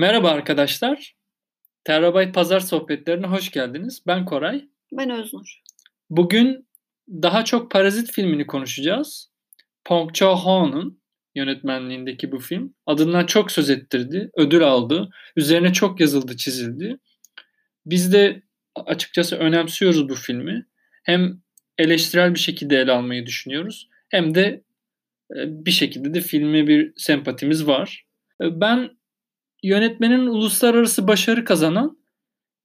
Merhaba arkadaşlar. Terabyte Pazar Sohbetlerine hoş geldiniz. Ben Koray. Ben Öznur. Bugün daha çok Parazit filmini konuşacağız. Pong Cho-ho'nun yönetmenliğindeki bu film. Adından çok söz ettirdi, ödül aldı. Üzerine çok yazıldı, çizildi. Biz de açıkçası önemsiyoruz bu filmi. Hem eleştirel bir şekilde ele almayı düşünüyoruz. Hem de e, bir şekilde de filme bir sempatimiz var. E, ben yönetmenin uluslararası başarı kazanan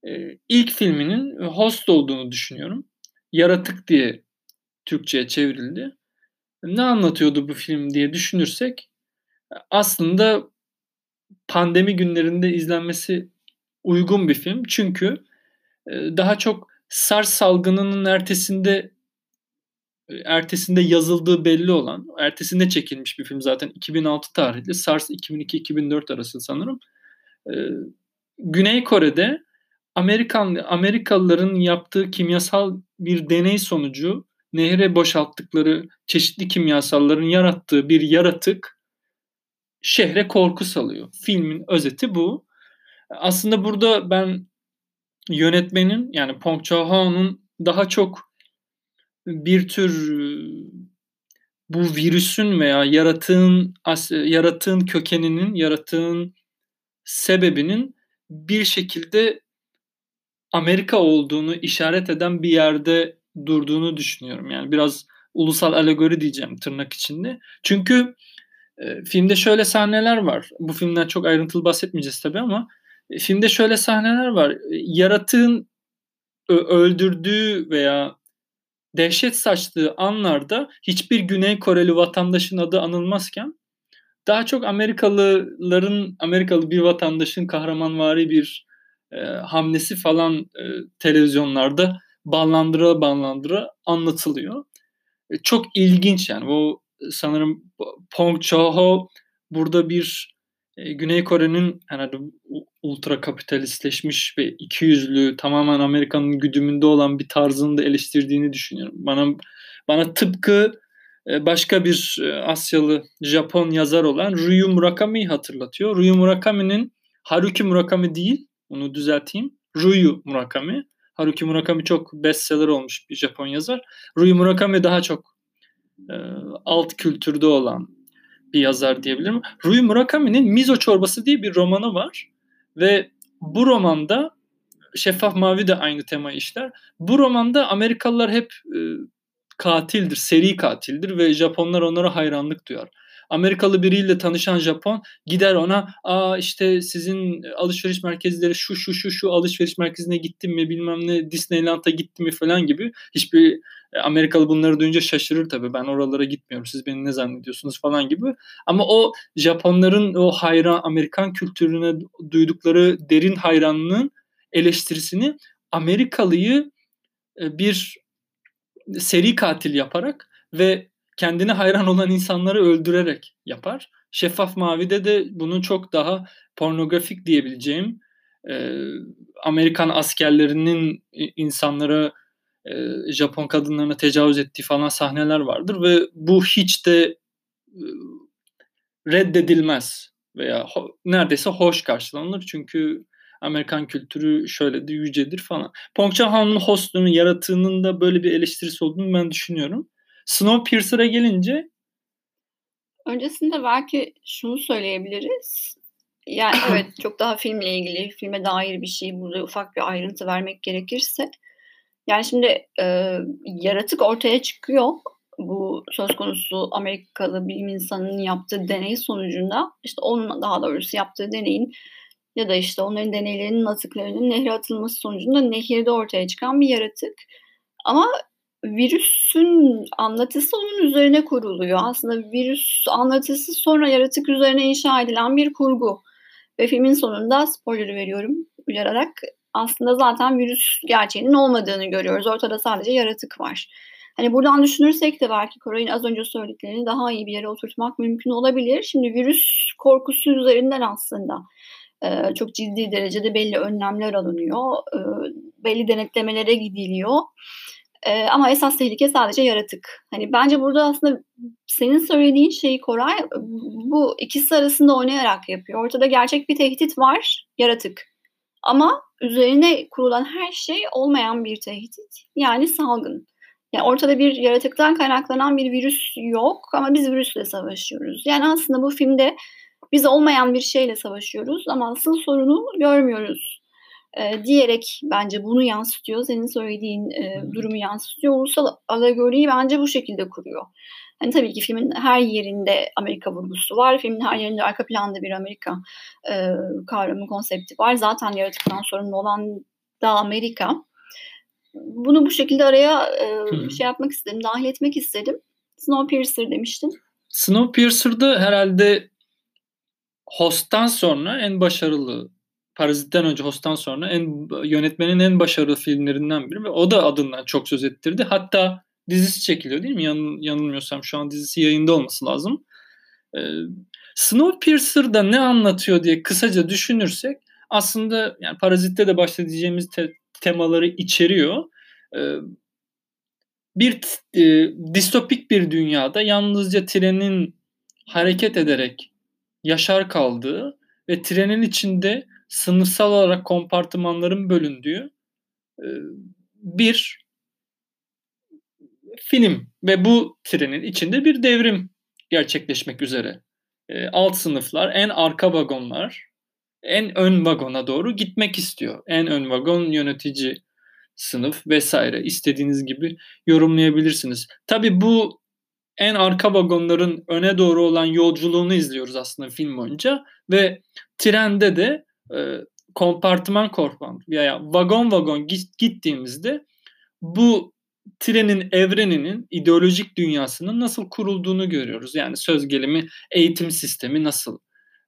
e, ilk filminin Host olduğunu düşünüyorum. Yaratık diye Türkçe'ye çevrildi. Ne anlatıyordu bu film diye düşünürsek aslında pandemi günlerinde izlenmesi uygun bir film. Çünkü e, daha çok SARS salgınının ertesinde ertesinde yazıldığı belli olan, ertesinde çekilmiş bir film zaten 2006 tarihli. SARS 2002-2004 arası sanırım. Ee, Güney Kore'de Amerikan Amerikalıların yaptığı kimyasal bir deney sonucu nehre boşalttıkları çeşitli kimyasalların yarattığı bir yaratık şehre korku salıyor. Filmin özeti bu. Aslında burada ben yönetmenin yani Pong Cho-ho'nun daha çok bir tür bu virüsün veya yaratığın yaratığın kökeninin, yaratığın sebebinin bir şekilde Amerika olduğunu işaret eden bir yerde durduğunu düşünüyorum. Yani biraz ulusal alegori diyeceğim tırnak içinde. Çünkü e, filmde şöyle sahneler var. Bu filmden çok ayrıntılı bahsetmeyeceğiz tabii ama e, filmde şöyle sahneler var. E, yaratığın öldürdüğü veya dehşet saçtığı anlarda hiçbir Güney Koreli vatandaşın adı anılmazken daha çok Amerikalıların Amerikalı bir vatandaşın kahramanvari bir e, hamlesi falan e, televizyonlarda ballandıra ballandıra anlatılıyor. E, çok ilginç yani. Bu sanırım Pong Cho-ho burada bir e, Güney Kore'nin herhalde ultra kapitalistleşmiş ve iki yüzlü tamamen Amerika'nın güdümünde olan bir tarzını da eleştirdiğini düşünüyorum. Bana bana tıpkı başka bir e, Asyalı Japon yazar olan Ryu Murakami'yi hatırlatıyor. Ryu Murakami'nin Haruki Murakami değil, onu düzelteyim. Ryu Murakami. Haruki Murakami çok bestseller olmuş bir Japon yazar. Ryu Murakami daha çok e, alt kültürde olan bir yazar diyebilirim. Rui Murakami'nin Mizo Çorbası diye bir romanı var ve bu romanda Şeffaf Mavi de aynı tema işler. Bu romanda Amerikalılar hep e, katildir, seri katildir ve Japonlar onlara hayranlık duyar. Amerikalı biriyle tanışan Japon gider ona aa işte sizin alışveriş merkezleri şu şu şu şu alışveriş merkezine gittim mi bilmem ne Disneyland'a gittim mi? falan gibi hiçbir e, Amerikalı bunları duyunca şaşırır tabii. Ben oralara gitmiyorum siz beni ne zannediyorsunuz? falan gibi. Ama o Japonların o hayran Amerikan kültürüne duydukları derin hayranlığın eleştirisini Amerikalıyı e, bir seri katil yaparak ve kendine hayran olan insanları öldürerek yapar. Şeffaf Mavi'de de bunun çok daha pornografik diyebileceğim e, Amerikan askerlerinin insanlara e, Japon kadınlarına tecavüz ettiği falan sahneler vardır ve bu hiç de e, reddedilmez veya ho- neredeyse hoş karşılanır çünkü Amerikan kültürü şöyle de yücedir falan. Pong Chan-ho'nun hostluğunu yaratığının da böyle bir eleştirisi olduğunu ben düşünüyorum. Snowpiercer'a gelince öncesinde belki şunu söyleyebiliriz. Yani evet çok daha filmle ilgili, filme dair bir şey burada ufak bir ayrıntı vermek gerekirse. Yani şimdi e, yaratık ortaya çıkıyor. Bu söz konusu Amerikalı bilim insanının yaptığı deney sonucunda işte onun daha doğrusu yaptığı deneyin ya da işte onların deneylerinin atıklarının nehre atılması sonucunda nehirde ortaya çıkan bir yaratık. Ama virüsün anlatısı onun üzerine kuruluyor. Aslında virüs anlatısı sonra yaratık üzerine inşa edilen bir kurgu. Ve filmin sonunda spoiler veriyorum uyararak aslında zaten virüs gerçeğinin olmadığını görüyoruz. Ortada sadece yaratık var. Hani buradan düşünürsek de belki Koray'ın az önce söylediklerini daha iyi bir yere oturtmak mümkün olabilir. Şimdi virüs korkusu üzerinden aslında çok ciddi derecede belli önlemler alınıyor. belli denetlemelere gidiliyor. Ama esas tehlike sadece yaratık. Hani bence burada aslında senin söylediğin şeyi Koray bu ikisi arasında oynayarak yapıyor. Ortada gerçek bir tehdit var, yaratık. Ama üzerine kurulan her şey olmayan bir tehdit. Yani salgın. Yani ortada bir yaratıktan kaynaklanan bir virüs yok ama biz virüsle savaşıyoruz. Yani aslında bu filmde biz olmayan bir şeyle savaşıyoruz ama asıl sorunu görmüyoruz e, diyerek bence bunu yansıtıyor. Senin söylediğin e, durumu yansıtıyor. Ulusal alegoriyi bence bu şekilde kuruyor. Hani tabii ki filmin her yerinde Amerika vurgusu var. Filmin her yerinde arka planda bir Amerika e, kavramı, konsepti var. Zaten yaratıktan sorumlu olan da Amerika. Bunu bu şekilde araya e, şey yapmak istedim, dahil etmek istedim. Snowpiercer demiştin. Snowpiercer'da herhalde Host'tan sonra en başarılı Parazit'ten önce Host'tan sonra en yönetmenin en başarılı filmlerinden biri ve o da adından çok söz ettirdi. Hatta dizisi çekiliyor değil mi? Yan, yanılmıyorsam şu an dizisi yayında olması lazım. Ee, Snowpiercer'da ne anlatıyor diye kısaca düşünürsek aslında yani Parazit'te de bahsedeceğimiz te- temaları içeriyor. Ee, bir e, distopik bir dünyada yalnızca trenin hareket ederek yaşar kaldığı ve trenin içinde sınıfsal olarak kompartımanların bölündüğü e, bir film ve bu trenin içinde bir devrim gerçekleşmek üzere. E, alt sınıflar, en arka vagonlar, en ön vagona doğru gitmek istiyor. En ön vagon yönetici sınıf vesaire istediğiniz gibi yorumlayabilirsiniz. Tabi bu en arka vagonların öne doğru olan yolculuğunu izliyoruz aslında film boyunca ve trende de e, kompartıman korkman veya vagon vagon gittiğimizde bu trenin evreninin ideolojik dünyasının nasıl kurulduğunu görüyoruz. Yani söz gelimi eğitim sistemi nasıl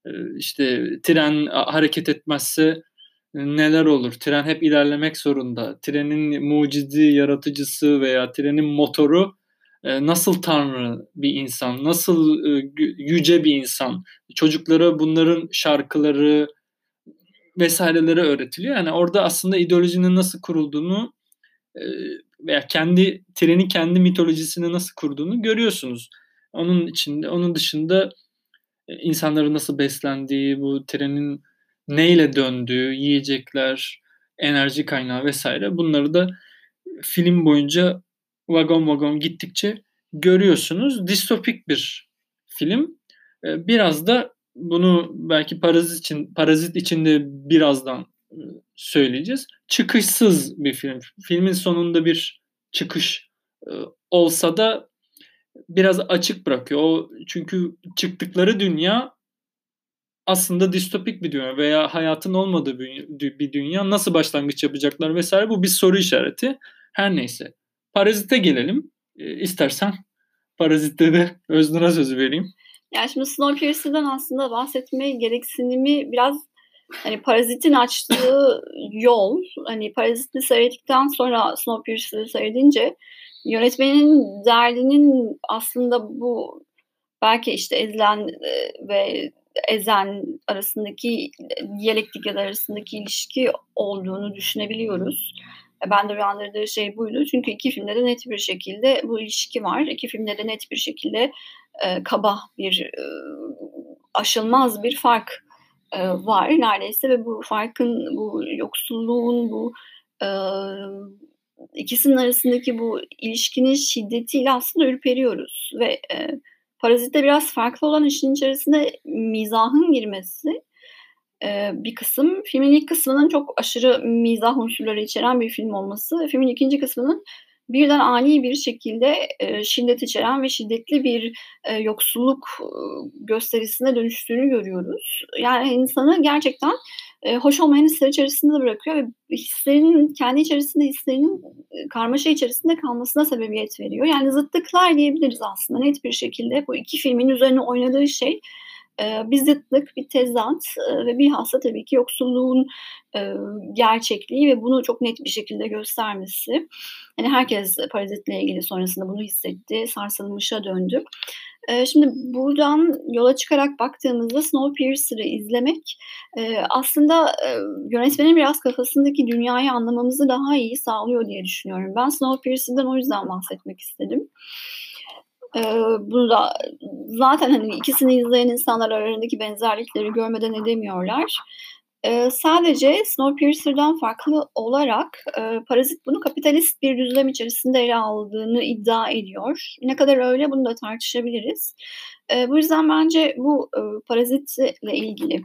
e, işte tren hareket etmezse neler olur? Tren hep ilerlemek zorunda. Trenin mucidi yaratıcısı veya trenin motoru nasıl tanrı bir insan, nasıl e, yüce bir insan. Çocuklara bunların şarkıları vesaireleri öğretiliyor. Yani orada aslında ideolojinin nasıl kurulduğunu e, veya kendi treni kendi mitolojisini nasıl kurduğunu görüyorsunuz. Onun içinde onun dışında insanların nasıl beslendiği, bu trenin neyle döndüğü, yiyecekler, enerji kaynağı vesaire bunları da film boyunca vagon vagon gittikçe görüyorsunuz. Distopik bir film. Ee, biraz da bunu belki parazit için parazit içinde birazdan e, söyleyeceğiz. Çıkışsız bir film. Filmin sonunda bir çıkış e, olsa da biraz açık bırakıyor. O çünkü çıktıkları dünya aslında distopik bir dünya veya hayatın olmadığı bir dünya nasıl başlangıç yapacaklar vesaire bu bir soru işareti. Her neyse. Parazite gelelim. E, istersen Parazit'te de Öznur'a sözü vereyim. Yani şimdi Snowpiercer'dan aslında bahsetme gereksinimi biraz hani Parazit'in açtığı yol hani Parazit'i seyrettikten sonra Snowpiercer'ı seyredince yönetmenin derdinin aslında bu belki işte ezilen e, ve ezen arasındaki diyalektik arasındaki ilişki olduğunu düşünebiliyoruz. Ben de uyandırdığı şey buydu. Çünkü iki filmde de net bir şekilde bu ilişki var. İki filmde de net bir şekilde e, kaba bir e, aşılmaz bir fark e, var neredeyse ve bu farkın, bu yoksulluğun, bu e, ikisinin arasındaki bu ilişkinin şiddetiyle aslında ürperiyoruz ve e, Parazit'te biraz farklı olan işin içerisinde mizahın girmesi e, bir kısım. Filmin ilk kısmının çok aşırı mizah unsurları içeren bir film olması filmin ikinci kısmının birden ani bir şekilde e, şiddet içeren ve şiddetli bir e, yoksulluk e, gösterisine dönüştüğünü görüyoruz. Yani insanı gerçekten e, hoş olmayan hisler içerisinde bırakıyor ve hislerin kendi içerisinde hislerinin e, karmaşa içerisinde kalmasına sebebiyet veriyor. Yani zıtlıklar diyebiliriz aslında net bir şekilde bu iki filmin üzerine oynadığı şey bir zıtlık, bir tezat ve bilhassa tabii ki yoksulluğun gerçekliği ve bunu çok net bir şekilde göstermesi. Yani herkes parazitle ilgili sonrasında bunu hissetti, sarsılmışa döndü. Şimdi buradan yola çıkarak baktığımızda Snowpiercer'ı izlemek aslında yönetmenin biraz kafasındaki dünyayı anlamamızı daha iyi sağlıyor diye düşünüyorum. Ben Snowpiercer'dan o yüzden bahsetmek istedim. Bunu da zaten hani ikisini izleyen insanlar arasındaki benzerlikleri görmeden edemiyorlar. Ee, sadece Snowpiercer'dan farklı olarak e, Parazit bunu kapitalist bir düzlem içerisinde ele aldığını iddia ediyor. Ne kadar öyle bunu da tartışabiliriz. E, bu yüzden bence bu e, Parazit'le ilgili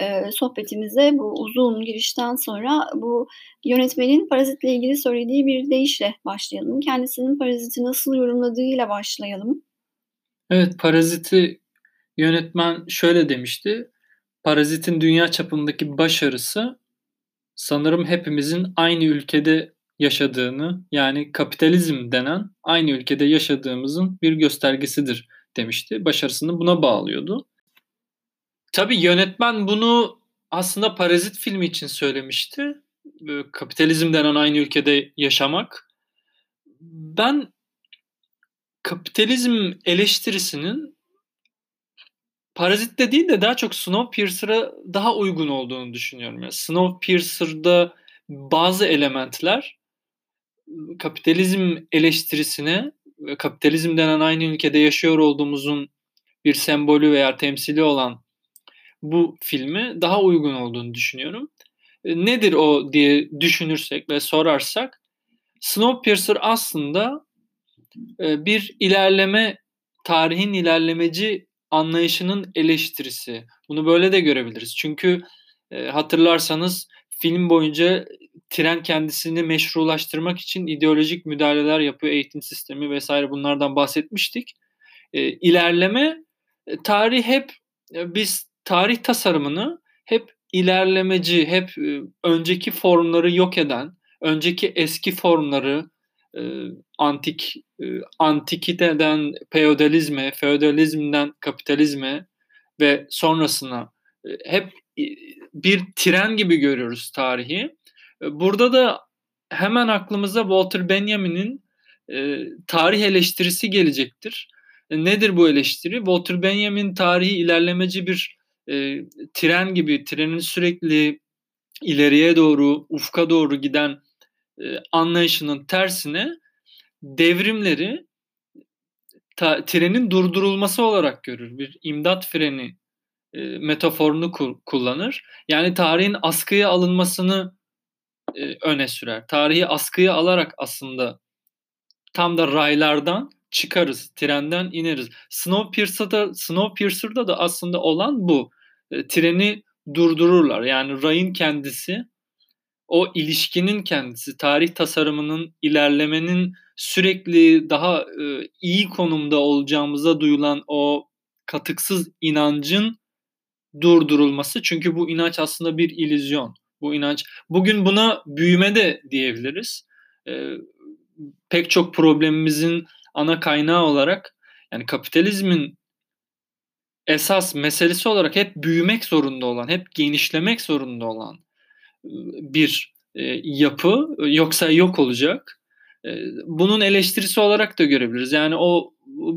e, sohbetimize bu uzun girişten sonra bu yönetmenin Parazit'le ilgili söylediği bir deyişle başlayalım. Kendisinin Parazit'i nasıl yorumladığıyla başlayalım. Evet, Parazit'i yönetmen şöyle demişti. Parazit'in dünya çapındaki başarısı sanırım hepimizin aynı ülkede yaşadığını yani kapitalizm denen aynı ülkede yaşadığımızın bir göstergesidir demişti. Başarısını buna bağlıyordu. Tabii yönetmen bunu aslında Parazit filmi için söylemişti. Kapitalizm denen aynı ülkede yaşamak. Ben kapitalizm eleştirisinin Parazit'te değil de daha çok Snowpiercer'a daha uygun olduğunu düşünüyorum. Yani Snowpiercer'da bazı elementler kapitalizm eleştirisine kapitalizm denen aynı ülkede yaşıyor olduğumuzun bir sembolü veya temsili olan bu filmi daha uygun olduğunu düşünüyorum. E, nedir o diye düşünürsek ve sorarsak Snowpiercer aslında e, bir ilerleme tarihin ilerlemeci anlayışının eleştirisi. Bunu böyle de görebiliriz. Çünkü e, hatırlarsanız film boyunca tren kendisini meşrulaştırmak için ideolojik müdahaleler yapıyor. Eğitim sistemi vesaire bunlardan bahsetmiştik. İlerleme tarih hep biz tarih tasarımını hep ilerlemeci, hep e, önceki formları yok eden, önceki eski formları e, antik e, antikiteden feodalizme, feodalizmden kapitalizme ve sonrasına hep bir tren gibi görüyoruz tarihi. Burada da hemen aklımıza Walter Benjamin'in tarih eleştirisi gelecektir. Nedir bu eleştiri? Walter Benjamin tarihi ilerlemeci bir e, tren gibi, trenin sürekli ileriye doğru, ufka doğru giden e, anlayışının tersine devrimleri ta, trenin durdurulması olarak görür. Bir imdat freni e, metaforunu ku- kullanır. Yani tarihin askıya alınmasını e, öne sürer. Tarihi askıya alarak aslında tam da raylardan çıkarız, trenden ineriz. Snowpiercer'da, Snowpiercer'da da aslında olan bu. E, treni durdururlar. Yani rayın kendisi o ilişkinin kendisi, tarih tasarımının, ilerlemenin sürekli daha e, iyi konumda olacağımıza duyulan o katıksız inancın durdurulması. Çünkü bu inanç aslında bir ilizyon. Bu inanç bugün buna büyüme de diyebiliriz. E, pek çok problemimizin ana kaynağı olarak yani kapitalizmin esas meselesi olarak hep büyümek zorunda olan, hep genişlemek zorunda olan bir e, yapı yoksa yok olacak. E, bunun eleştirisi olarak da görebiliriz. Yani o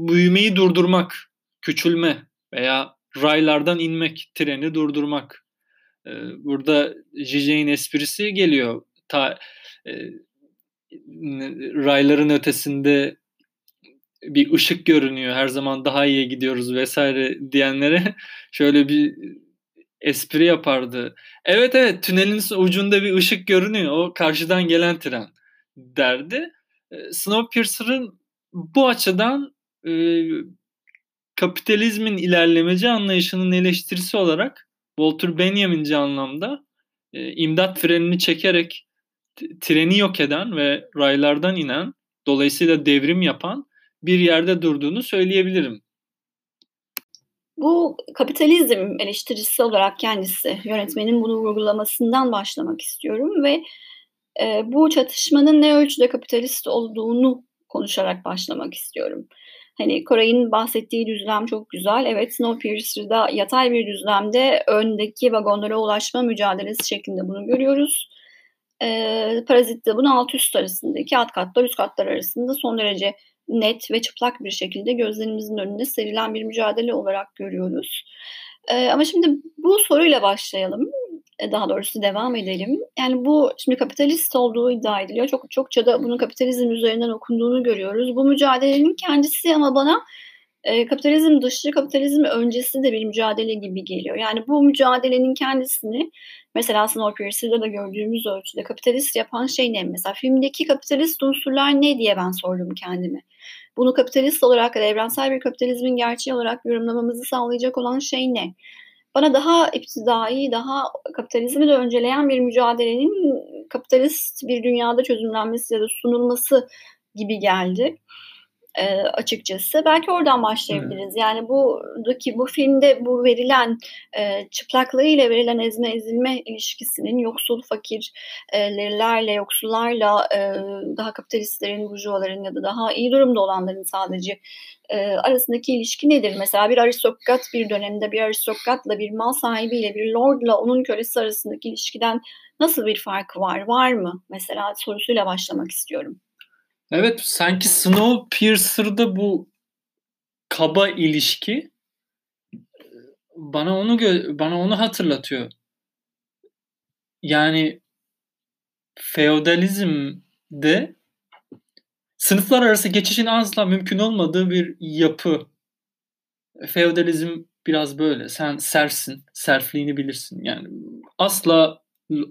büyümeyi durdurmak, küçülme veya raylardan inmek, treni durdurmak. E, burada Zizek'in esprisi geliyor. Ta, e, rayların ötesinde bir ışık görünüyor. Her zaman daha iyiye gidiyoruz vesaire diyenlere şöyle bir espri yapardı. Evet evet tünelin ucunda bir ışık görünüyor. O karşıdan gelen tren derdi. E, Snowpiercer'ın bu açıdan e, kapitalizmin ilerlemeci anlayışının eleştirisi olarak Walter Benjamin'ci anlamda e, imdat frenini çekerek treni yok eden ve raylardan inen dolayısıyla devrim yapan bir yerde durduğunu söyleyebilirim. Bu kapitalizm eleştirisi olarak kendisi yönetmenin bunu vurgulamasından başlamak istiyorum ve e, bu çatışmanın ne ölçüde kapitalist olduğunu konuşarak başlamak istiyorum. Hani Koray'ın bahsettiği düzlem çok güzel. Evet Snowpiercer'da yatay bir düzlemde öndeki vagonlara ulaşma mücadelesi şeklinde bunu görüyoruz. Ee, Parazit'te bunu alt üst arasındaki alt katlar üst katlar arasında son derece net ve çıplak bir şekilde gözlerimizin önünde serilen bir mücadele olarak görüyoruz. Ee, ama şimdi bu soruyla başlayalım. E, daha doğrusu devam edelim. Yani bu şimdi kapitalist olduğu iddia ediliyor. Çok çokça da bunun kapitalizm üzerinden okunduğunu görüyoruz. Bu mücadelenin kendisi ama bana e, kapitalizm dışı, kapitalizm öncesi de bir mücadele gibi geliyor. Yani bu mücadelenin kendisini mesela Snowpiercer'da da gördüğümüz ölçüde kapitalist yapan şey ne? Mesela filmdeki kapitalist unsurlar ne diye ben sordum kendime. Bunu kapitalist olarak ya evrensel bir kapitalizmin gerçeği olarak yorumlamamızı sağlayacak olan şey ne? Bana daha iptidai, daha kapitalizmi de önceleyen bir mücadelenin kapitalist bir dünyada çözümlenmesi ya da sunulması gibi geldi e, açıkçası. Belki oradan başlayabiliriz. Hmm. Yani buradaki bu filmde bu verilen e, çıplaklığıyla verilen ezme ezilme ilişkisinin yoksul fakirlerle, yoksullarla e, daha kapitalistlerin, burjuvaların ya da daha iyi durumda olanların sadece e, arasındaki ilişki nedir? Mesela bir aristokrat bir dönemde bir aristokratla bir mal sahibiyle bir lordla onun kölesi arasındaki ilişkiden nasıl bir farkı var? Var mı? Mesela sorusuyla başlamak istiyorum. Evet sanki Snowpiercer'da bu kaba ilişki bana onu bana onu hatırlatıyor. Yani feodalizmde sınıflar arası geçişin asla mümkün olmadığı bir yapı. Feodalizm biraz böyle. Sen serfsin. Serfliğini bilirsin. Yani asla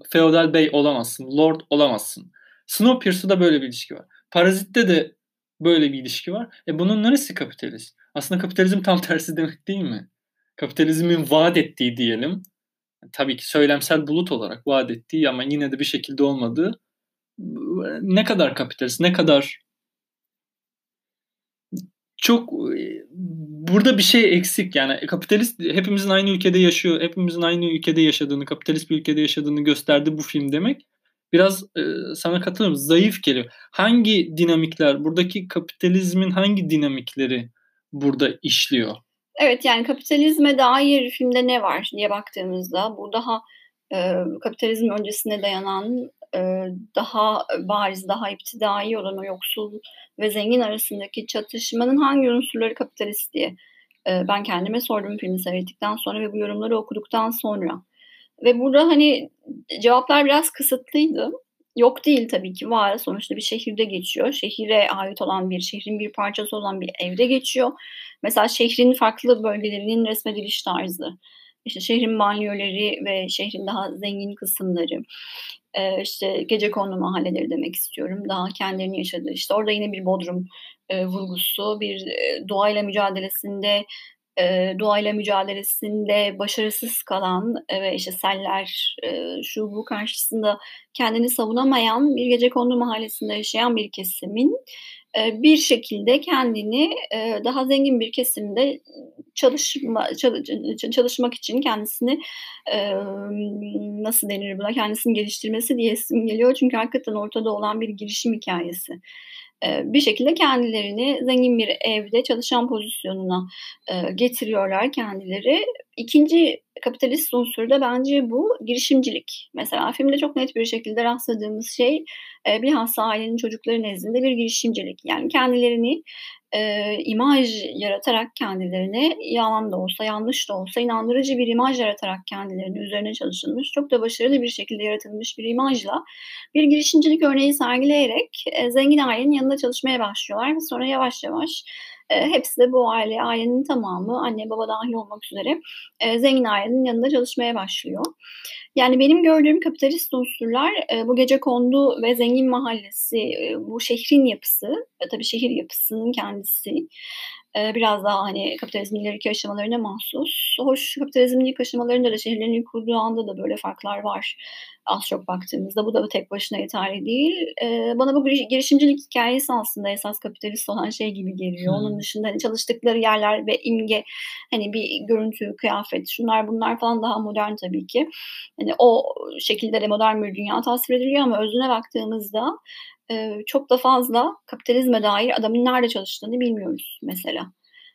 feodal bey olamazsın. Lord olamazsın. Snowpiercer'da böyle bir ilişki var. Parazit'te de böyle bir ilişki var. E bunun neresi kapitalist? Aslında kapitalizm tam tersi demek değil mi? Kapitalizmin vaat ettiği diyelim. Tabii ki söylemsel bulut olarak vaat ettiği ama yine de bir şekilde olmadığı ne kadar kapitalist, ne kadar çok burada bir şey eksik yani kapitalist hepimizin aynı ülkede yaşıyor, hepimizin aynı ülkede yaşadığını, kapitalist bir ülkede yaşadığını gösterdi bu film demek biraz e, sana katılıyorum. Zayıf geliyor. Hangi dinamikler, buradaki kapitalizmin hangi dinamikleri burada işliyor? Evet yani kapitalizme dair filmde ne var diye baktığımızda bu daha e, kapitalizm öncesine dayanan e, daha bariz, daha iptidai olan o yoksul ve zengin arasındaki çatışmanın hangi unsurları kapitalist diye e, ben kendime sordum filmi seyrettikten sonra ve bu yorumları okuduktan sonra. Ve burada hani cevaplar biraz kısıtlıydı. Yok değil tabii ki var. Sonuçta bir şehirde geçiyor. Şehire ait olan bir, şehrin bir parçası olan bir evde geçiyor. Mesela şehrin farklı bölgelerinin resmediliş tarzı. İşte şehrin banyoları ve şehrin daha zengin kısımları. Ee, işte gece kondu mahalleleri demek istiyorum. Daha kendilerini yaşadığı. İşte orada yine bir bodrum e, vurgusu, bir e, doğayla mücadelesinde e, doğayla mücadelesinde başarısız kalan e, ve işte seller e, şu bu karşısında kendini savunamayan bir gece kondu mahallesinde yaşayan bir kesimin e, bir şekilde kendini e, daha zengin bir kesimde çalışma çalışmak için kendisini e, nasıl denir buna kendisini geliştirmesi diye isim geliyor. Çünkü hakikaten ortada olan bir girişim hikayesi bir şekilde kendilerini zengin bir evde çalışan pozisyonuna getiriyorlar kendileri. İkinci kapitalist unsur da bence bu girişimcilik. Mesela filmde çok net bir şekilde rastladığımız şey bilhassa ailenin çocukları nezdinde bir girişimcilik. Yani kendilerini e, imaj yaratarak kendilerine yalan da olsa yanlış da olsa inandırıcı bir imaj yaratarak kendilerini üzerine çalışılmış çok da başarılı bir şekilde yaratılmış bir imajla bir girişimcilik örneği sergileyerek e, zengin ailenin yanında çalışmaya başlıyorlar ve sonra yavaş yavaş e, hepsi de bu aile, ailenin tamamı anne baba dahil olmak üzere e, zengin ailenin yanında çalışmaya başlıyor. Yani benim gördüğüm kapitalist unsurlar e, bu gece kondu ve zengin mahallesi, e, bu şehrin yapısı, e, tabii şehir yapısının kendisi e, biraz daha hani kapitalizmin ileriki aşamalarına mahsus. Hoş kapitalizmin ilk aşamalarında da şehirlerin ilk kurduğu anda da böyle farklar var az çok baktığımızda. Bu da tek başına yeterli değil. E, bana bu girişimcilik hikayesi aslında esas kapitalist olan şey gibi geliyor. Hmm. Onun dışında hani çalıştıkları yerler ve imge hani bir görüntü, kıyafet şunlar bunlar falan daha modern tabii ki. Hani o şekilde de modern bir dünya tasvir ediliyor ama özüne baktığımızda e, çok da fazla kapitalizme dair adamın nerede çalıştığını bilmiyoruz mesela.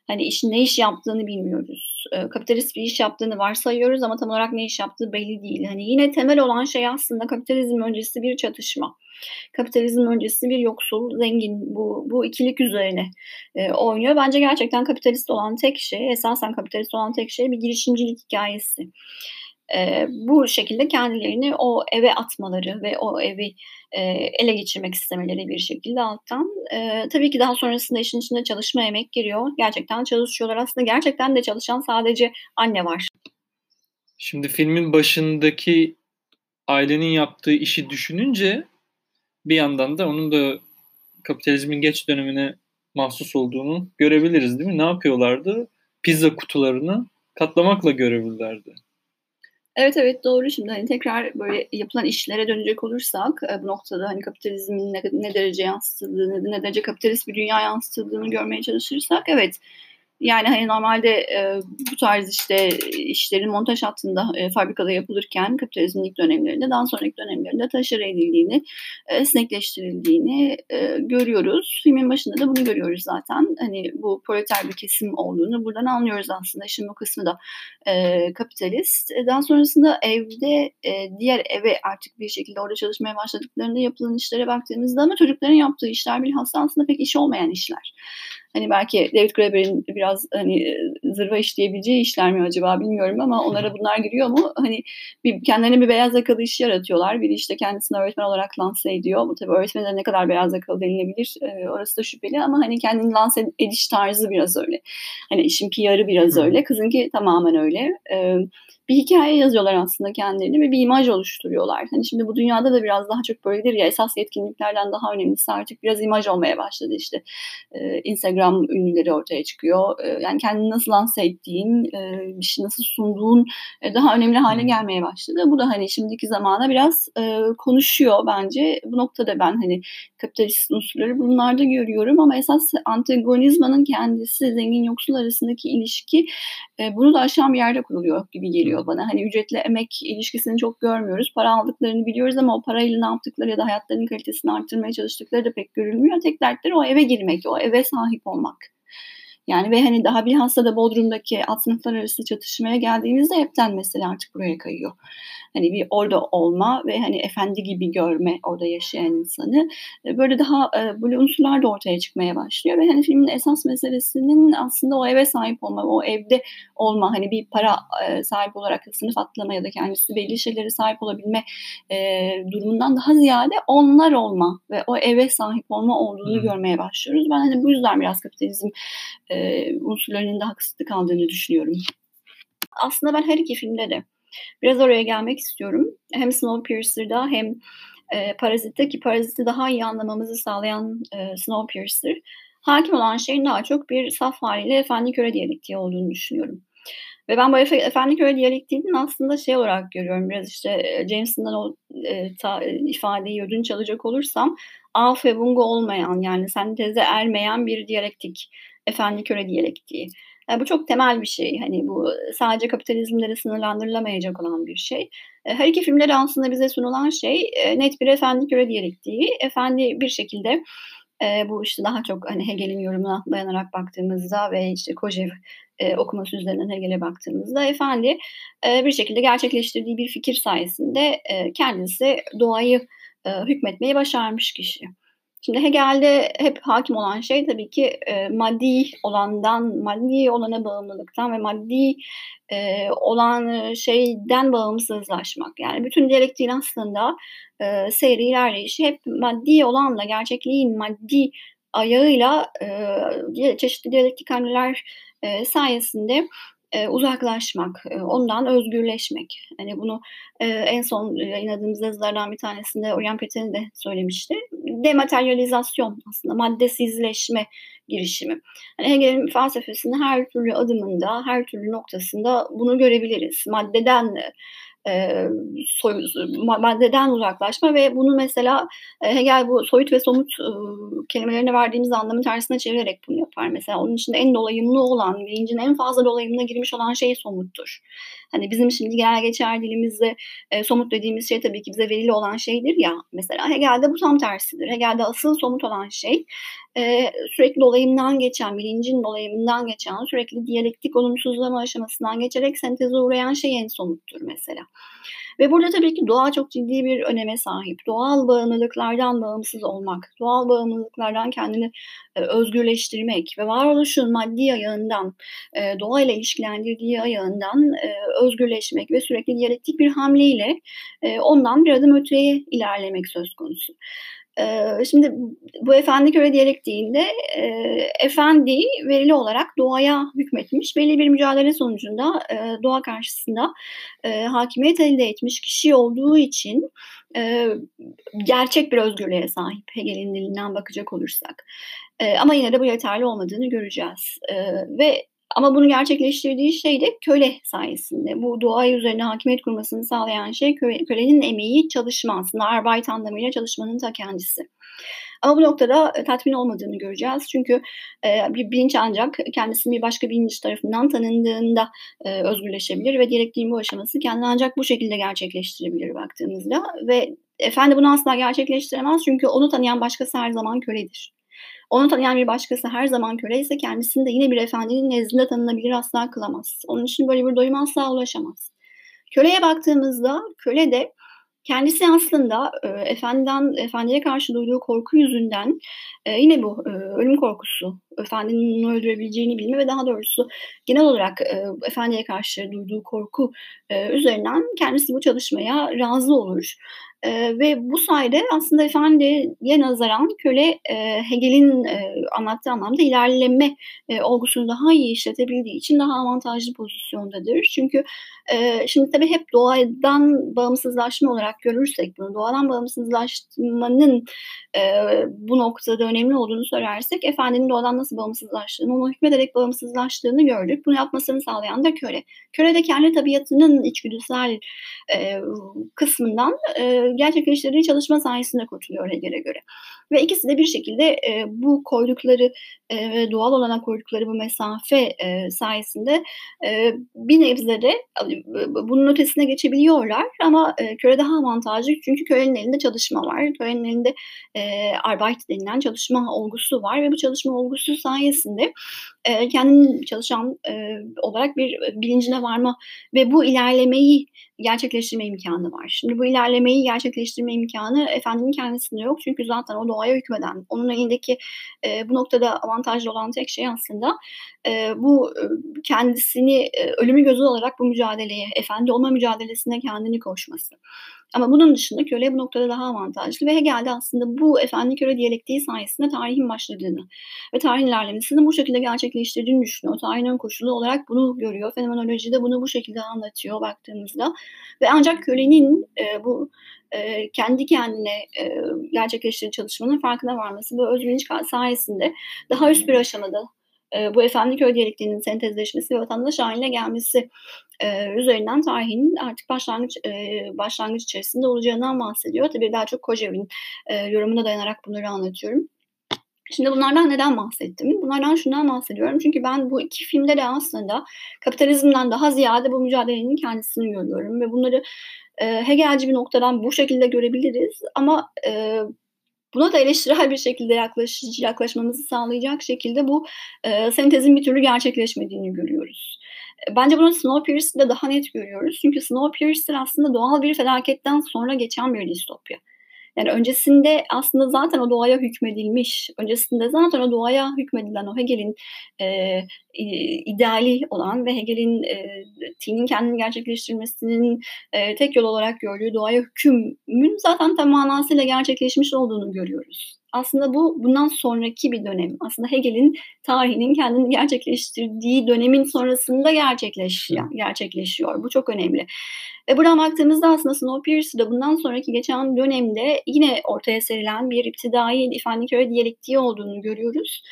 Hani işin ne iş yaptığını bilmiyoruz. E, kapitalist bir iş yaptığını varsayıyoruz ama tam olarak ne iş yaptığı belli değil. Hani yine temel olan şey aslında kapitalizm öncesi bir çatışma. Kapitalizm öncesi bir yoksul, zengin bu, bu ikilik üzerine e, oynuyor. Bence gerçekten kapitalist olan tek şey, esasen kapitalist olan tek şey bir girişimcilik hikayesi e, bu şekilde kendilerini o eve atmaları ve o evi e, ele geçirmek istemeleri bir şekilde alttan. E, tabii ki daha sonrasında işin içinde çalışma emek giriyor. Gerçekten çalışıyorlar. Aslında gerçekten de çalışan sadece anne var. Şimdi filmin başındaki ailenin yaptığı işi düşününce bir yandan da onun da kapitalizmin geç dönemine mahsus olduğunu görebiliriz değil mi? Ne yapıyorlardı? Pizza kutularını katlamakla görevlilerdi. Evet evet doğru. Şimdi hani tekrar böyle yapılan işlere dönecek olursak e, bu noktada hani kapitalizmin ne, ne derece yansıtıldığını, ne derece kapitalist bir dünya yansıtıldığını görmeye çalışırsak evet yani hani normalde e, bu tarz işte işlerin montaj hattında e, fabrikada yapılırken kapitalizmin ilk dönemlerinde daha sonraki dönemlerinde taşır edildiğini, esnekleştirildiğini e, görüyoruz. Filmin başında da bunu görüyoruz zaten. Hani bu proleter bir kesim olduğunu buradan anlıyoruz aslında. Şimdi o kısmı da e, kapitalist. E, daha sonrasında evde e, diğer eve artık bir şekilde orada çalışmaya başladıklarında yapılan işlere baktığımızda ama çocukların yaptığı işler bilhassa aslında pek iş olmayan işler. Hani belki David Graeber'in biraz hani e, zırva işleyebileceği işler mi acaba bilmiyorum ama onlara bunlar giriyor mu? Hani bir, kendilerine bir beyaz yakalı iş yaratıyorlar. Biri işte kendisini öğretmen olarak lanse ediyor. Bu tabii öğretmene ne kadar beyaz yakalı denilebilir e, orası da şüpheli ama hani kendini lanse ediş tarzı biraz öyle. Hani işin PR'ı biraz öyle. Kızınki tamamen öyle. E, bir hikaye yazıyorlar aslında kendilerini ve bir imaj oluşturuyorlar. Hani şimdi bu dünyada da biraz daha çok böyledir ya esas yetkinliklerden daha önemlisi artık biraz imaj olmaya başladı işte. Ee, Instagram ünlüleri ortaya çıkıyor. Ee, yani kendini nasıl lanse ettiğin, e, bir şey nasıl sunduğun e, daha önemli hale gelmeye başladı. Bu da hani şimdiki zamana biraz e, konuşuyor bence. Bu noktada ben hani kapitalist unsurları bunlarda görüyorum ama esas antagonizmanın kendisi zengin yoksul arasındaki ilişki e, bunu da aşan bir yerde kuruluyor gibi geliyor bana. Hani ücretli emek ilişkisini çok görmüyoruz. Para aldıklarını biliyoruz ama o parayla ne yaptıkları ya da hayatlarının kalitesini arttırmaya çalıştıkları da pek görülmüyor. Tek dertleri o eve girmek, o eve sahip olmak. olmak. Yani ve hani daha bilhassa da Bodrum'daki alt sınıflar arası çatışmaya geldiğimizde hepten mesela artık buraya kayıyor. Hani bir orada olma ve hani efendi gibi görme orada yaşayan insanı. E, böyle daha e, böyle unsurlar da ortaya çıkmaya başlıyor ve hani filmin esas meselesinin aslında o eve sahip olma, o evde olma, hani bir para e, sahip olarak sınıf atlama ya da kendisi belli şeylere sahip olabilme durumundan daha ziyade onlar olma ve o eve sahip olma olduğunu hmm. görmeye başlıyoruz. Ben hani bu yüzden biraz kapitalizm unsurlarının da haksızlık aldığını düşünüyorum. Aslında ben her iki filmde de Biraz oraya gelmek istiyorum. Hem Snowpiercer'da hem e, Parazit'te ki Parazit'i daha iyi anlamamızı sağlayan e, Snowpiercer hakim olan şeyin daha çok bir saf haliyle efendi köre diyalektiği olduğunu düşünüyorum. Ve ben bu efe, efendi köre diyalektiğinin aslında şey olarak görüyorum biraz işte e, Jameson'dan o e, ta, e, ifadeyi ödünç alacak olursam af ve bungo olmayan yani senteze ermeyen bir diyalektik efendi köre diyalektiği. Yani bu çok temel bir şey. Hani bu sadece kapitalizmlere sınırlandırılamayacak olan bir şey. E, her iki filmde de aslında bize sunulan şey e, net bir efendi göre diyalektiği. Efendi bir şekilde e, bu işte daha çok hani Hegel'in yorumuna dayanarak baktığımızda ve işte Kojev e, okuması üzerinden Hegel'e baktığımızda efendi e, bir şekilde gerçekleştirdiği bir fikir sayesinde e, kendisi doğayı e, hükmetmeyi başarmış kişi. Şimdi Hegel'de hep hakim olan şey tabii ki e, maddi olandan, maddi olana bağımlılıktan ve maddi e, olan şeyden bağımsızlaşmak. Yani bütün diyalektiğin aslında e, seyri ilerleyişi hep maddi olanla, gerçekliğin maddi ayağıyla e, çeşitli diyalektik hamleler e, sayesinde e, uzaklaşmak, e, ondan özgürleşmek. Hani bunu e, en son yayınladığımız yazılardan bir tanesinde Oryan Peter'in de söylemişti. Dematerializasyon aslında maddesizleşme girişimi. Hani Hegel'in felsefesinin her türlü adımında, her türlü noktasında bunu görebiliriz. Maddeden e, soy, maddeden uzaklaşma ve bunu mesela e, Hegel bu soyut ve somut e, kelimelerine verdiğimiz anlamın tersine çevirerek bunu yapar mesela. Onun içinde en dolayımlı olan, bilincin en fazla dolayımına girmiş olan şey somuttur. Hani bizim şimdi genel geçer dilimizde e, somut dediğimiz şey tabii ki bize verili olan şeydir ya. Mesela Hegel'de bu tam tersidir. Hegel'de asıl somut olan şey e, sürekli dolayımdan geçen, bilincin dolayımından geçen, sürekli diyalektik olumsuzlama aşamasından geçerek senteze uğrayan şey en somuttur mesela. Ve burada tabii ki doğa çok ciddi bir öneme sahip. Doğal bağımlılıklardan bağımsız olmak, doğal bağımlılıklardan kendini e, özgürleştirmek ve varoluşun maddi ayağından, e, doğayla ilişkilendirdiği ayağından e, özgürleşmek ve sürekli diyalektik bir hamleyle e, ondan bir adım öteye ilerlemek söz konusu. Ee, şimdi bu efendi köle diyalektiğinde e, efendi verili olarak doğaya hükmetmiş. Belli bir mücadele sonucunda e, doğa karşısında e, hakimiyet elde etmiş kişi olduğu için e, gerçek bir özgürlüğe sahip Hegel'in dilinden bakacak olursak. E, ama yine de bu yeterli olmadığını göreceğiz. E, ve ama bunu gerçekleştirdiği şey de köle sayesinde. Bu doğayı üzerine hakimiyet kurmasını sağlayan şey köle, kölenin emeği, çalışma aslında. Arbeit anlamıyla çalışmanın ta kendisi. Ama bu noktada e, tatmin olmadığını göreceğiz. Çünkü e, bir bilinç ancak kendisini bir başka bilinç tarafından tanındığında e, özgürleşebilir ve diyalektiğin bu aşaması kendini ancak bu şekilde gerçekleştirebilir baktığımızda. Ve efendi bunu asla gerçekleştiremez çünkü onu tanıyan başkası her zaman köledir. Onu tanıyan bir başkası her zaman köle ise kendisini de yine bir efendinin nezdinde tanınabilir asla kılamaz. Onun için böyle bir doyum asla ulaşamaz. Köleye baktığımızda köle de kendisi aslında e, efendiden efendiye karşı duyduğu korku yüzünden e, yine bu e, ölüm korkusu, efendinin onu öldürebileceğini bilme ve daha doğrusu genel olarak e, efendiye karşı duyduğu korku e, üzerinden kendisi bu çalışmaya razı olur. E, ve bu sayede aslında efendiye nazaran köle e, Hegel'in e, anlattığı anlamda ilerleme e, olgusunu daha iyi işletebildiği için daha avantajlı pozisyondadır. Çünkü e, şimdi tabii hep doğadan bağımsızlaşma olarak görürsek bunu, doğadan bağımsızlaşmanın e, bu noktada önemli olduğunu söylersek efendinin doğadan nasıl bağımsızlaştığını, onu hükmederek bağımsızlaştığını gördük. Bunu yapmasını sağlayan da köle. Köle de kendi tabiatının içgüdüsel e, kısmından e, gerçekleştirdiği çalışma sayesinde kurtuluyor Hegel'e göre. Ve ikisi de bir şekilde e, bu koydukları e, ve doğal olana koydukları bu mesafe e, sayesinde e, bir nebze de bunun ötesine geçebiliyorlar ama e, köre daha avantajlı çünkü kölenin elinde çalışma var. Kölenin elinde e, arbeit denilen çalışma olgusu var ve bu çalışma olgusu sayesinde e, kendinin çalışan e, olarak bir bilincine varma ve bu ilerlemeyi gerçekleştirme imkanı var. Şimdi bu ilerlemeyi gerçekleştirme imkanı efendinin kendisinde yok. Çünkü zaten o doğaya hükmeden, onun elindeki e, bu noktada avantajlı olan tek şey aslında e, bu e, kendisini e, ölümü gözü olarak bu mücadeleye, efendi olma mücadelesine kendini koşması. Ama bunun dışında köle bu noktada daha avantajlı ve Hegel'de aslında bu efendi köle diyalektiği sayesinde tarihin başladığını ve tarihin ilerlemesini bu şekilde gerçekleştirdiğini düşünüyor. Tarihin koşulu olarak bunu görüyor. Fenomenoloji de bunu bu şekilde anlatıyor baktığımızda. Ve ancak kölenin e, bu e, kendi kendine e, gerçekleştirdiği çalışmanın farkına varması bu özbilinç sayesinde daha üst bir aşamada e, bu efendi köy diyalektiğinin sentezleşmesi ve vatandaş haline gelmesi e, üzerinden tarihin artık başlangıç e, başlangıç içerisinde olacağından bahsediyor. Tabii daha çok Kojev'in e, yorumuna dayanarak bunları anlatıyorum. Şimdi bunlardan neden bahsettim? Bunlardan şundan bahsediyorum. Çünkü ben bu iki filmde de aslında kapitalizmden daha ziyade bu mücadelenin kendisini görüyorum. Ve bunları e, Hegelci bir noktadan bu şekilde görebiliriz. Ama e, buna da eleştirel bir şekilde yaklaş, yaklaşmamızı sağlayacak şekilde bu e, sentezin bir türlü gerçekleşmediğini görüyoruz. Bence bunu Snowpiercer'da daha net görüyoruz. Çünkü Snowpiercer aslında doğal bir felaketten sonra geçen bir distopya. Yani öncesinde aslında zaten o doğaya hükmedilmiş, öncesinde zaten o doğaya hükmedilen o Hegel'in e, ideali olan ve Hegel'in e, T'nin kendini gerçekleştirmesinin e, tek yol olarak gördüğü doğaya hükümün zaten tam manasıyla gerçekleşmiş olduğunu görüyoruz. Aslında bu bundan sonraki bir dönem. Aslında Hegel'in tarihinin kendini gerçekleştirdiği dönemin sonrasında gerçekleşiyor. gerçekleşiyor. Bu çok önemli. Ve buradan baktığımızda aslında Snowpiercer'da bundan sonraki geçen dönemde yine ortaya serilen bir iptidai İfaniköy diyalektiği olduğunu görüyoruz.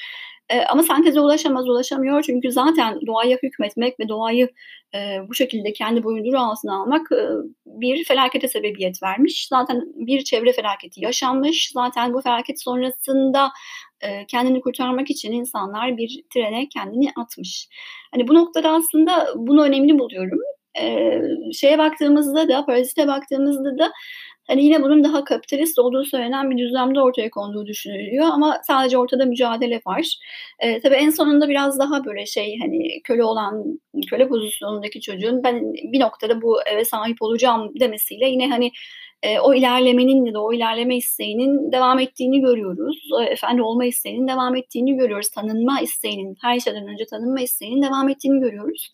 E, ama senteze ulaşamaz, ulaşamıyor çünkü zaten doğaya hükmetmek ve doğayı e, bu şekilde kendi boyunduruğu altına almak e, bir felakete sebebiyet vermiş. Zaten bir çevre felaketi yaşanmış. Zaten bu felaket sonrasında e, kendini kurtarmak için insanlar bir trene kendini atmış. Hani bu noktada aslında bunu önemli buluyorum. E, şeye baktığımızda da, Parazit'e baktığımızda da Hani yine bunun daha kapitalist olduğu söylenen bir düzlemde ortaya konduğu düşünülüyor ama sadece ortada mücadele var. E, tabii en sonunda biraz daha böyle şey hani köle olan köle pozisyonundaki çocuğun ben bir noktada bu eve sahip olacağım demesiyle yine hani e, o ilerlemenin ya da o ilerleme isteğinin devam ettiğini görüyoruz. O, efendi olma isteğinin devam ettiğini görüyoruz. Tanınma isteğinin, her şeyden önce tanınma isteğinin devam ettiğini görüyoruz.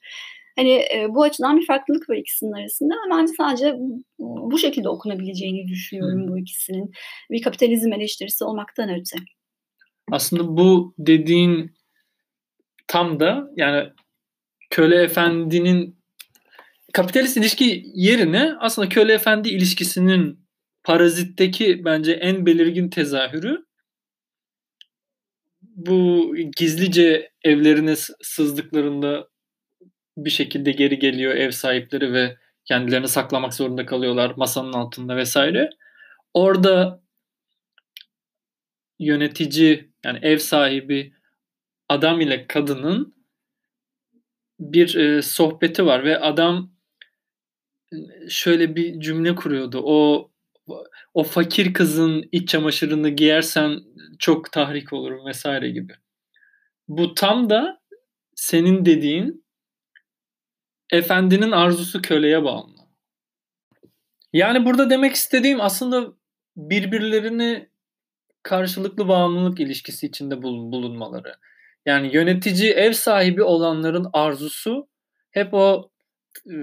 Hani e, bu açıdan bir farklılık var ikisinin arasında. Bence sadece bu şekilde okunabileceğini düşünüyorum bu ikisinin. Bir kapitalizm eleştirisi olmaktan öte. Aslında bu dediğin tam da yani köle efendinin kapitalist ilişki yerine aslında köle efendi ilişkisinin parazitteki bence en belirgin tezahürü bu gizlice evlerine sızdıklarında bir şekilde geri geliyor ev sahipleri ve kendilerini saklamak zorunda kalıyorlar masanın altında vesaire. Orada yönetici yani ev sahibi adam ile kadının bir e, sohbeti var ve adam şöyle bir cümle kuruyordu. O o fakir kızın iç çamaşırını giyersen çok tahrik olurum vesaire gibi. Bu tam da senin dediğin efendinin arzusu köleye bağlı. Yani burada demek istediğim aslında birbirlerini karşılıklı bağımlılık ilişkisi içinde bulunmaları. Yani yönetici ev sahibi olanların arzusu hep o e,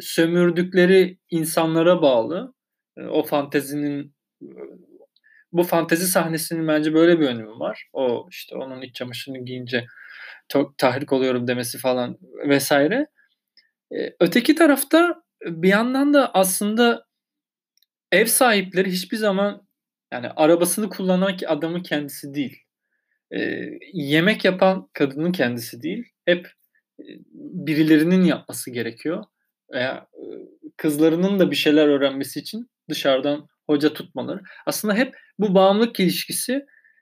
sömürdükleri insanlara bağlı. E, o fantezinin bu fantezi sahnesinin bence böyle bir önemi var. O işte onun iç çamaşırını giyince çok tahrik oluyorum demesi falan vesaire. Öteki tarafta bir yandan da aslında ev sahipleri hiçbir zaman yani arabasını kullanan adamın kendisi değil. Yemek yapan kadının kendisi değil. Hep birilerinin yapması gerekiyor. Veya kızlarının da bir şeyler öğrenmesi için dışarıdan hoca tutmaları. Aslında hep bu bağımlılık ilişkisi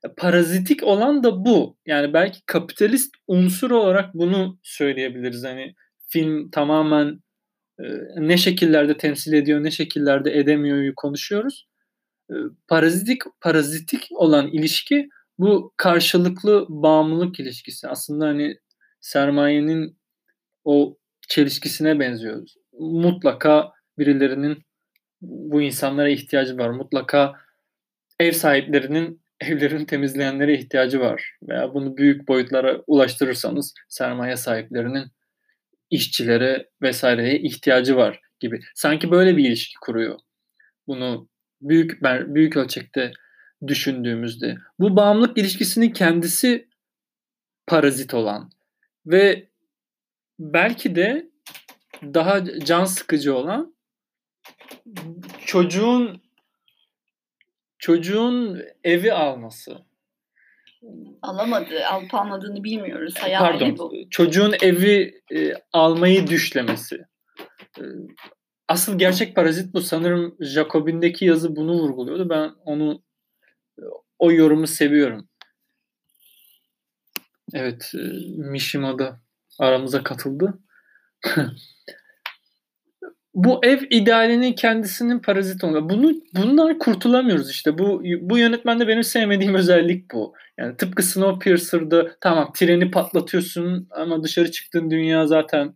e, parazitik olan da bu. Yani belki kapitalist unsur olarak bunu söyleyebiliriz. Hani film tamamen e, ne şekillerde temsil ediyor, ne şekillerde edemiyor'yu konuşuyoruz. E, parazitik parazitik olan ilişki bu karşılıklı bağımlılık ilişkisi. Aslında hani sermayenin o çelişkisine benziyor. Mutlaka birilerinin bu insanlara ihtiyacı var. Mutlaka ev sahiplerinin evlerini temizleyenlere ihtiyacı var. Veya bunu büyük boyutlara ulaştırırsanız sermaye sahiplerinin işçilere vesaireye ihtiyacı var gibi. Sanki böyle bir ilişki kuruyor. Bunu büyük büyük ölçekte düşündüğümüzde bu bağımlılık ilişkisinin kendisi parazit olan ve belki de daha can sıkıcı olan çocuğun çocuğun evi alması alamadı, alıp almadığını bilmiyoruz. Hayali Pardon, bu. çocuğun evi e, almayı düşlemesi. E, asıl gerçek parazit bu. Sanırım Jacobin'deki yazı bunu vurguluyordu. Ben onu o yorumu seviyorum. Evet, e, Mishima da aramıza katıldı. bu ev idealinin kendisinin parazit olma. Bunu bundan kurtulamıyoruz işte. Bu bu yönetmende benim sevmediğim özellik bu. Yani tıpkı Snowpiercer'da tamam treni patlatıyorsun ama dışarı çıktığın dünya zaten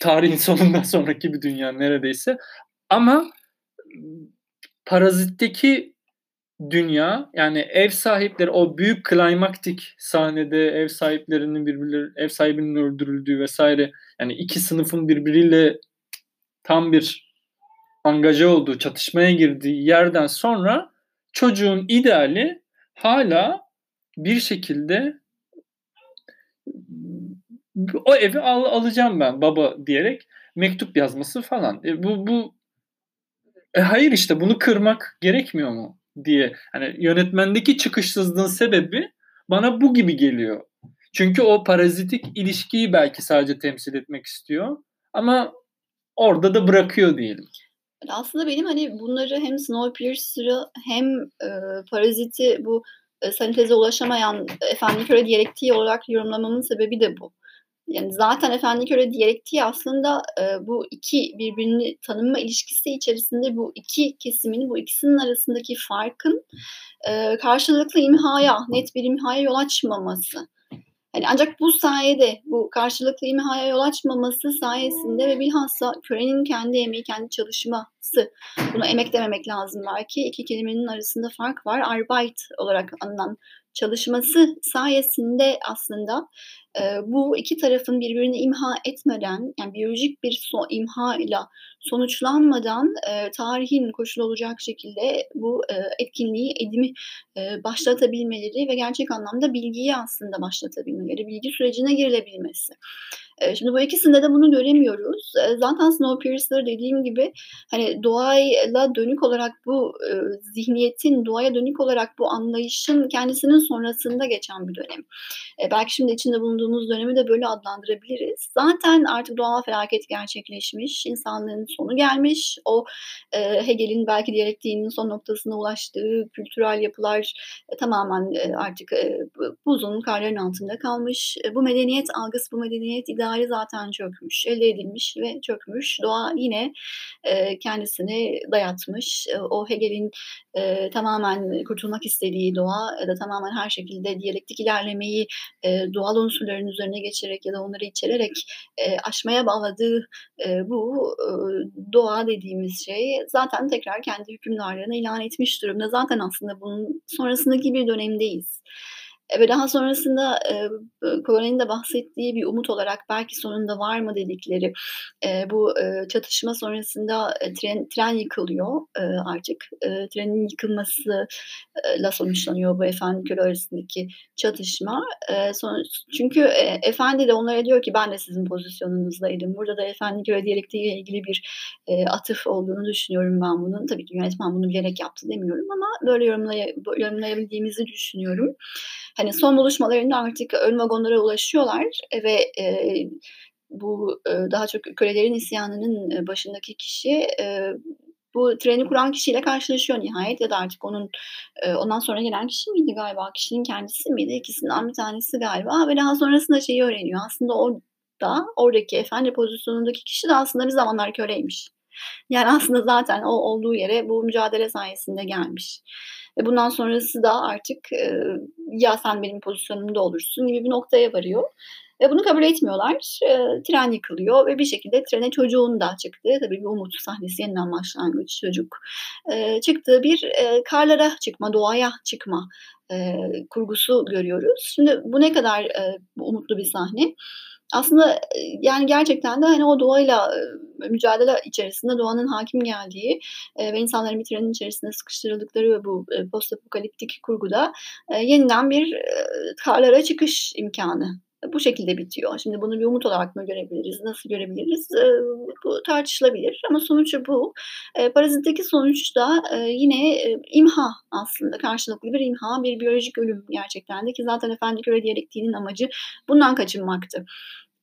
tarihin sonundan sonraki bir dünya neredeyse. Ama Parazit'teki dünya yani ev sahipleri o büyük klimaktik sahnede ev sahiplerinin birbirleri ev sahibinin öldürüldüğü vesaire yani iki sınıfın birbiriyle tam bir angaja olduğu, çatışmaya girdiği yerden sonra çocuğun ideali hala bir şekilde o evi al, alacağım ben baba diyerek mektup yazması falan. E, bu bu e, hayır işte bunu kırmak gerekmiyor mu diye. Hani yönetmendeki çıkışsızlığın sebebi bana bu gibi geliyor. Çünkü o parazitik ilişkiyi belki sadece temsil etmek istiyor. Ama orada da bırakıyor diyelim. Aslında benim hani bunları hem Snowpiercer'ı hem e, Parazit'i bu e, senteze ulaşamayan efendi köre diyalektiği olarak yorumlamamın sebebi de bu. Yani zaten efendi köre diyalektiği aslında e, bu iki birbirini tanınma ilişkisi içerisinde bu iki kesimin, bu ikisinin arasındaki farkın e, karşılıklı imhaya, net bir imhaya yol açmaması. Yani ancak bu sayede, bu karşılıklı imhaya yol açmaması sayesinde ve bilhassa körenin kendi emeği, kendi çalışması, bunu emek dememek lazım belki, iki kelimenin arasında fark var. Arbeit olarak anılan çalışması sayesinde aslında e, bu iki tarafın birbirini imha etmeden yani biyolojik bir so imha ile sonuçlanmadan e, tarihin koşulu olacak şekilde bu e, etkinliği, edimi e, başlatabilmeleri ve gerçek anlamda bilgiyi aslında başlatabilmeleri, bilgi sürecine girilebilmesi. Şimdi bu ikisinde de bunu göremiyoruz. Zaten Snowpiercer dediğim gibi hani doğayla dönük olarak bu zihniyetin, doğaya dönük olarak bu anlayışın kendisinin sonrasında geçen bir dönem. Belki şimdi içinde bulunduğumuz dönemi de böyle adlandırabiliriz. Zaten artık doğal felaket gerçekleşmiş, insanlığın sonu gelmiş. O Hegel'in belki diyalektiğinin son noktasına ulaştığı kültürel yapılar tamamen artık buzun karların altında kalmış. Bu medeniyet algısı, bu medeniyet ideali ideali zaten çökmüş, elde edilmiş ve çökmüş. Doğa yine e, kendisini dayatmış. E, o Hegel'in e, tamamen kurtulmak istediği doğa ya da tamamen her şekilde diyalektik ilerlemeyi e, doğal unsurların üzerine geçerek ya da onları içererek e, aşmaya bağladığı e, bu e, doğa dediğimiz şey zaten tekrar kendi hükümdarlığını ilan etmiş durumda. Zaten aslında bunun sonrasındaki bir dönemdeyiz. Ve daha sonrasında e, Kore'nin de bahsettiği bir umut olarak belki sonunda var mı dedikleri e, bu e, çatışma sonrasında e, tren, tren yıkılıyor e, artık. E, trenin yıkılmasıyla sonuçlanıyor bu efendi köle arasındaki çatışma. E, son, çünkü e, efendi de onlara diyor ki ben de sizin pozisyonunuzdaydım. Burada da efendi köle diyalektiğiyle ilgili bir e, atıf olduğunu düşünüyorum ben bunun. Tabii ki yönetmen bunu bilerek yaptı demiyorum ama böyle yorumlay yorumlayabildiğimizi düşünüyorum. Hani son buluşmalarında artık ön vagonlara ulaşıyorlar ve e, bu e, daha çok kölelerin isyanının başındaki kişi e, bu treni kuran kişiyle karşılaşıyor nihayet ya da artık onun e, ondan sonra gelen kişi miydi galiba kişinin kendisi miydi ikisinden bir tanesi galiba ve daha sonrasında şeyi öğreniyor aslında o da oradaki efendi pozisyonundaki kişi de aslında bir zamanlar köleymiş. Yani aslında zaten o olduğu yere bu mücadele sayesinde gelmiş. Ve bundan sonrası da artık e, ya sen benim pozisyonumda olursun gibi bir noktaya varıyor. Ve bunu kabul etmiyorlar. E, tren yıkılıyor ve bir şekilde trene çocuğun da çıktığı, tabii bir umut sahnesi yeniden başlangıç çocuk. E, çıktığı bir e, karlara çıkma, doğaya çıkma e, kurgusu görüyoruz. Şimdi bu ne kadar e, umutlu bir sahne aslında yani gerçekten de hani o doğayla mücadele içerisinde doğanın hakim geldiği ve insanların bir trenin içerisinde sıkıştırıldıkları ve bu post apokaliptik kurguda yeniden bir karlara çıkış imkanı bu şekilde bitiyor. Şimdi bunu bir umut olarak mı görebiliriz, nasıl görebiliriz? bu tartışılabilir ama sonucu bu. E, parazitteki sonuçta yine imha aslında karşılıklı bir imha, bir biyolojik ölüm gerçekten de ki zaten Efendi Köre diyalektiğinin amacı bundan kaçınmaktı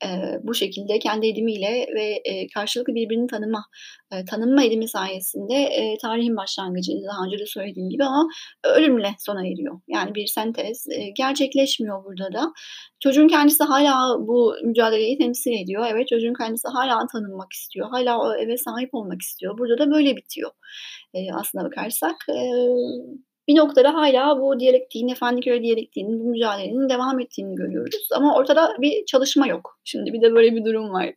e, bu şekilde kendi edimiyle ve e, karşılıklı birbirini tanıma, e, tanınma edimi sayesinde e, tarihin başlangıcı daha önce de söylediğim gibi ama ölümle sona eriyor. Yani bir sentez e, gerçekleşmiyor burada da. Çocuğun kendisi hala bu mücadeleyi temsil ediyor. Evet çocuğun kendisi hala tanınmak istiyor. Hala o eve sahip olmak istiyor. Burada da böyle bitiyor. E, aslına bakarsak e, bir noktada hala bu diyalektiğin, Efendiköy diyalektiğinin, bu mücadelenin devam ettiğini görüyoruz. Ama ortada bir çalışma yok. Şimdi bir de böyle bir durum var.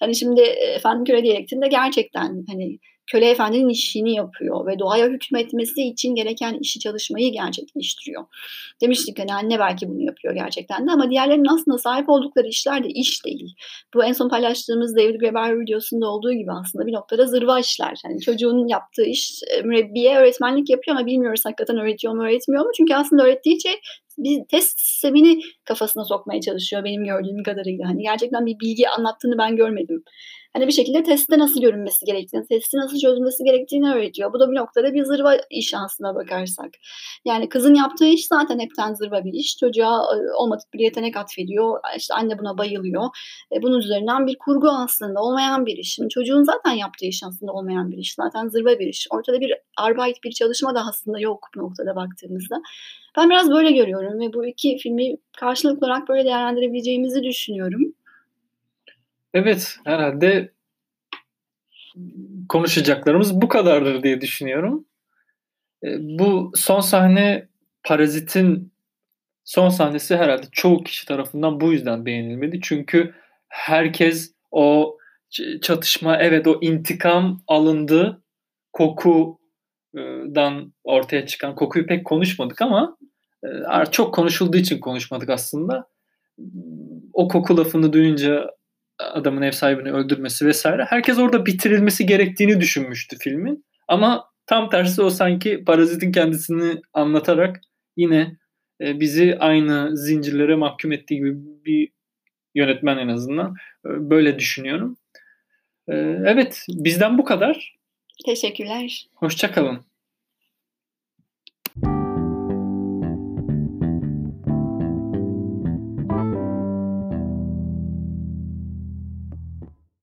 Hani şimdi Efendiköy diyalektiğinde gerçekten hani köle efendinin işini yapıyor ve doğaya hükmetmesi için gereken işi çalışmayı gerçekleştiriyor. Demiştik hani anne belki bunu yapıyor gerçekten de ama diğerlerinin aslında sahip oldukları işler de iş değil. Bu en son paylaştığımız David Graeber videosunda olduğu gibi aslında bir noktada zırva işler. Hani çocuğun yaptığı iş e, mürebbiye öğretmenlik yapıyor ama bilmiyoruz hakikaten öğretiyor mu öğretmiyor mu? Çünkü aslında öğrettiği şey bir test sistemini kafasına sokmaya çalışıyor benim gördüğüm kadarıyla. Hani gerçekten bir bilgi anlattığını ben görmedim hani bir şekilde testte nasıl görünmesi gerektiğini, testi nasıl çözülmesi gerektiğini öğretiyor. Bu da bir noktada bir zırva iş aslına bakarsak. Yani kızın yaptığı iş zaten hepten zırva bir iş. Çocuğa e, olmadık bir yetenek atfediyor. İşte anne buna bayılıyor. E, bunun üzerinden bir kurgu aslında olmayan bir iş. Şimdi çocuğun zaten yaptığı iş aslında olmayan bir iş. Zaten zırva bir iş. Ortada bir arbeit bir çalışma da aslında yok bu noktada baktığımızda. Ben biraz böyle görüyorum ve bu iki filmi karşılıklı olarak böyle değerlendirebileceğimizi düşünüyorum. Evet, herhalde konuşacaklarımız bu kadardır diye düşünüyorum. E, bu son sahne Parazit'in son sahnesi herhalde çoğu kişi tarafından bu yüzden beğenilmedi. Çünkü herkes o çatışma, evet o intikam alındı. Kokudan ortaya çıkan, kokuyu pek konuşmadık ama çok konuşulduğu için konuşmadık aslında. O koku lafını duyunca adamın ev sahibini öldürmesi vesaire. Herkes orada bitirilmesi gerektiğini düşünmüştü filmin. Ama tam tersi o sanki parazitin kendisini anlatarak yine bizi aynı zincirlere mahkum ettiği gibi bir yönetmen en azından. Böyle düşünüyorum. Evet bizden bu kadar. Teşekkürler. Hoşçakalın.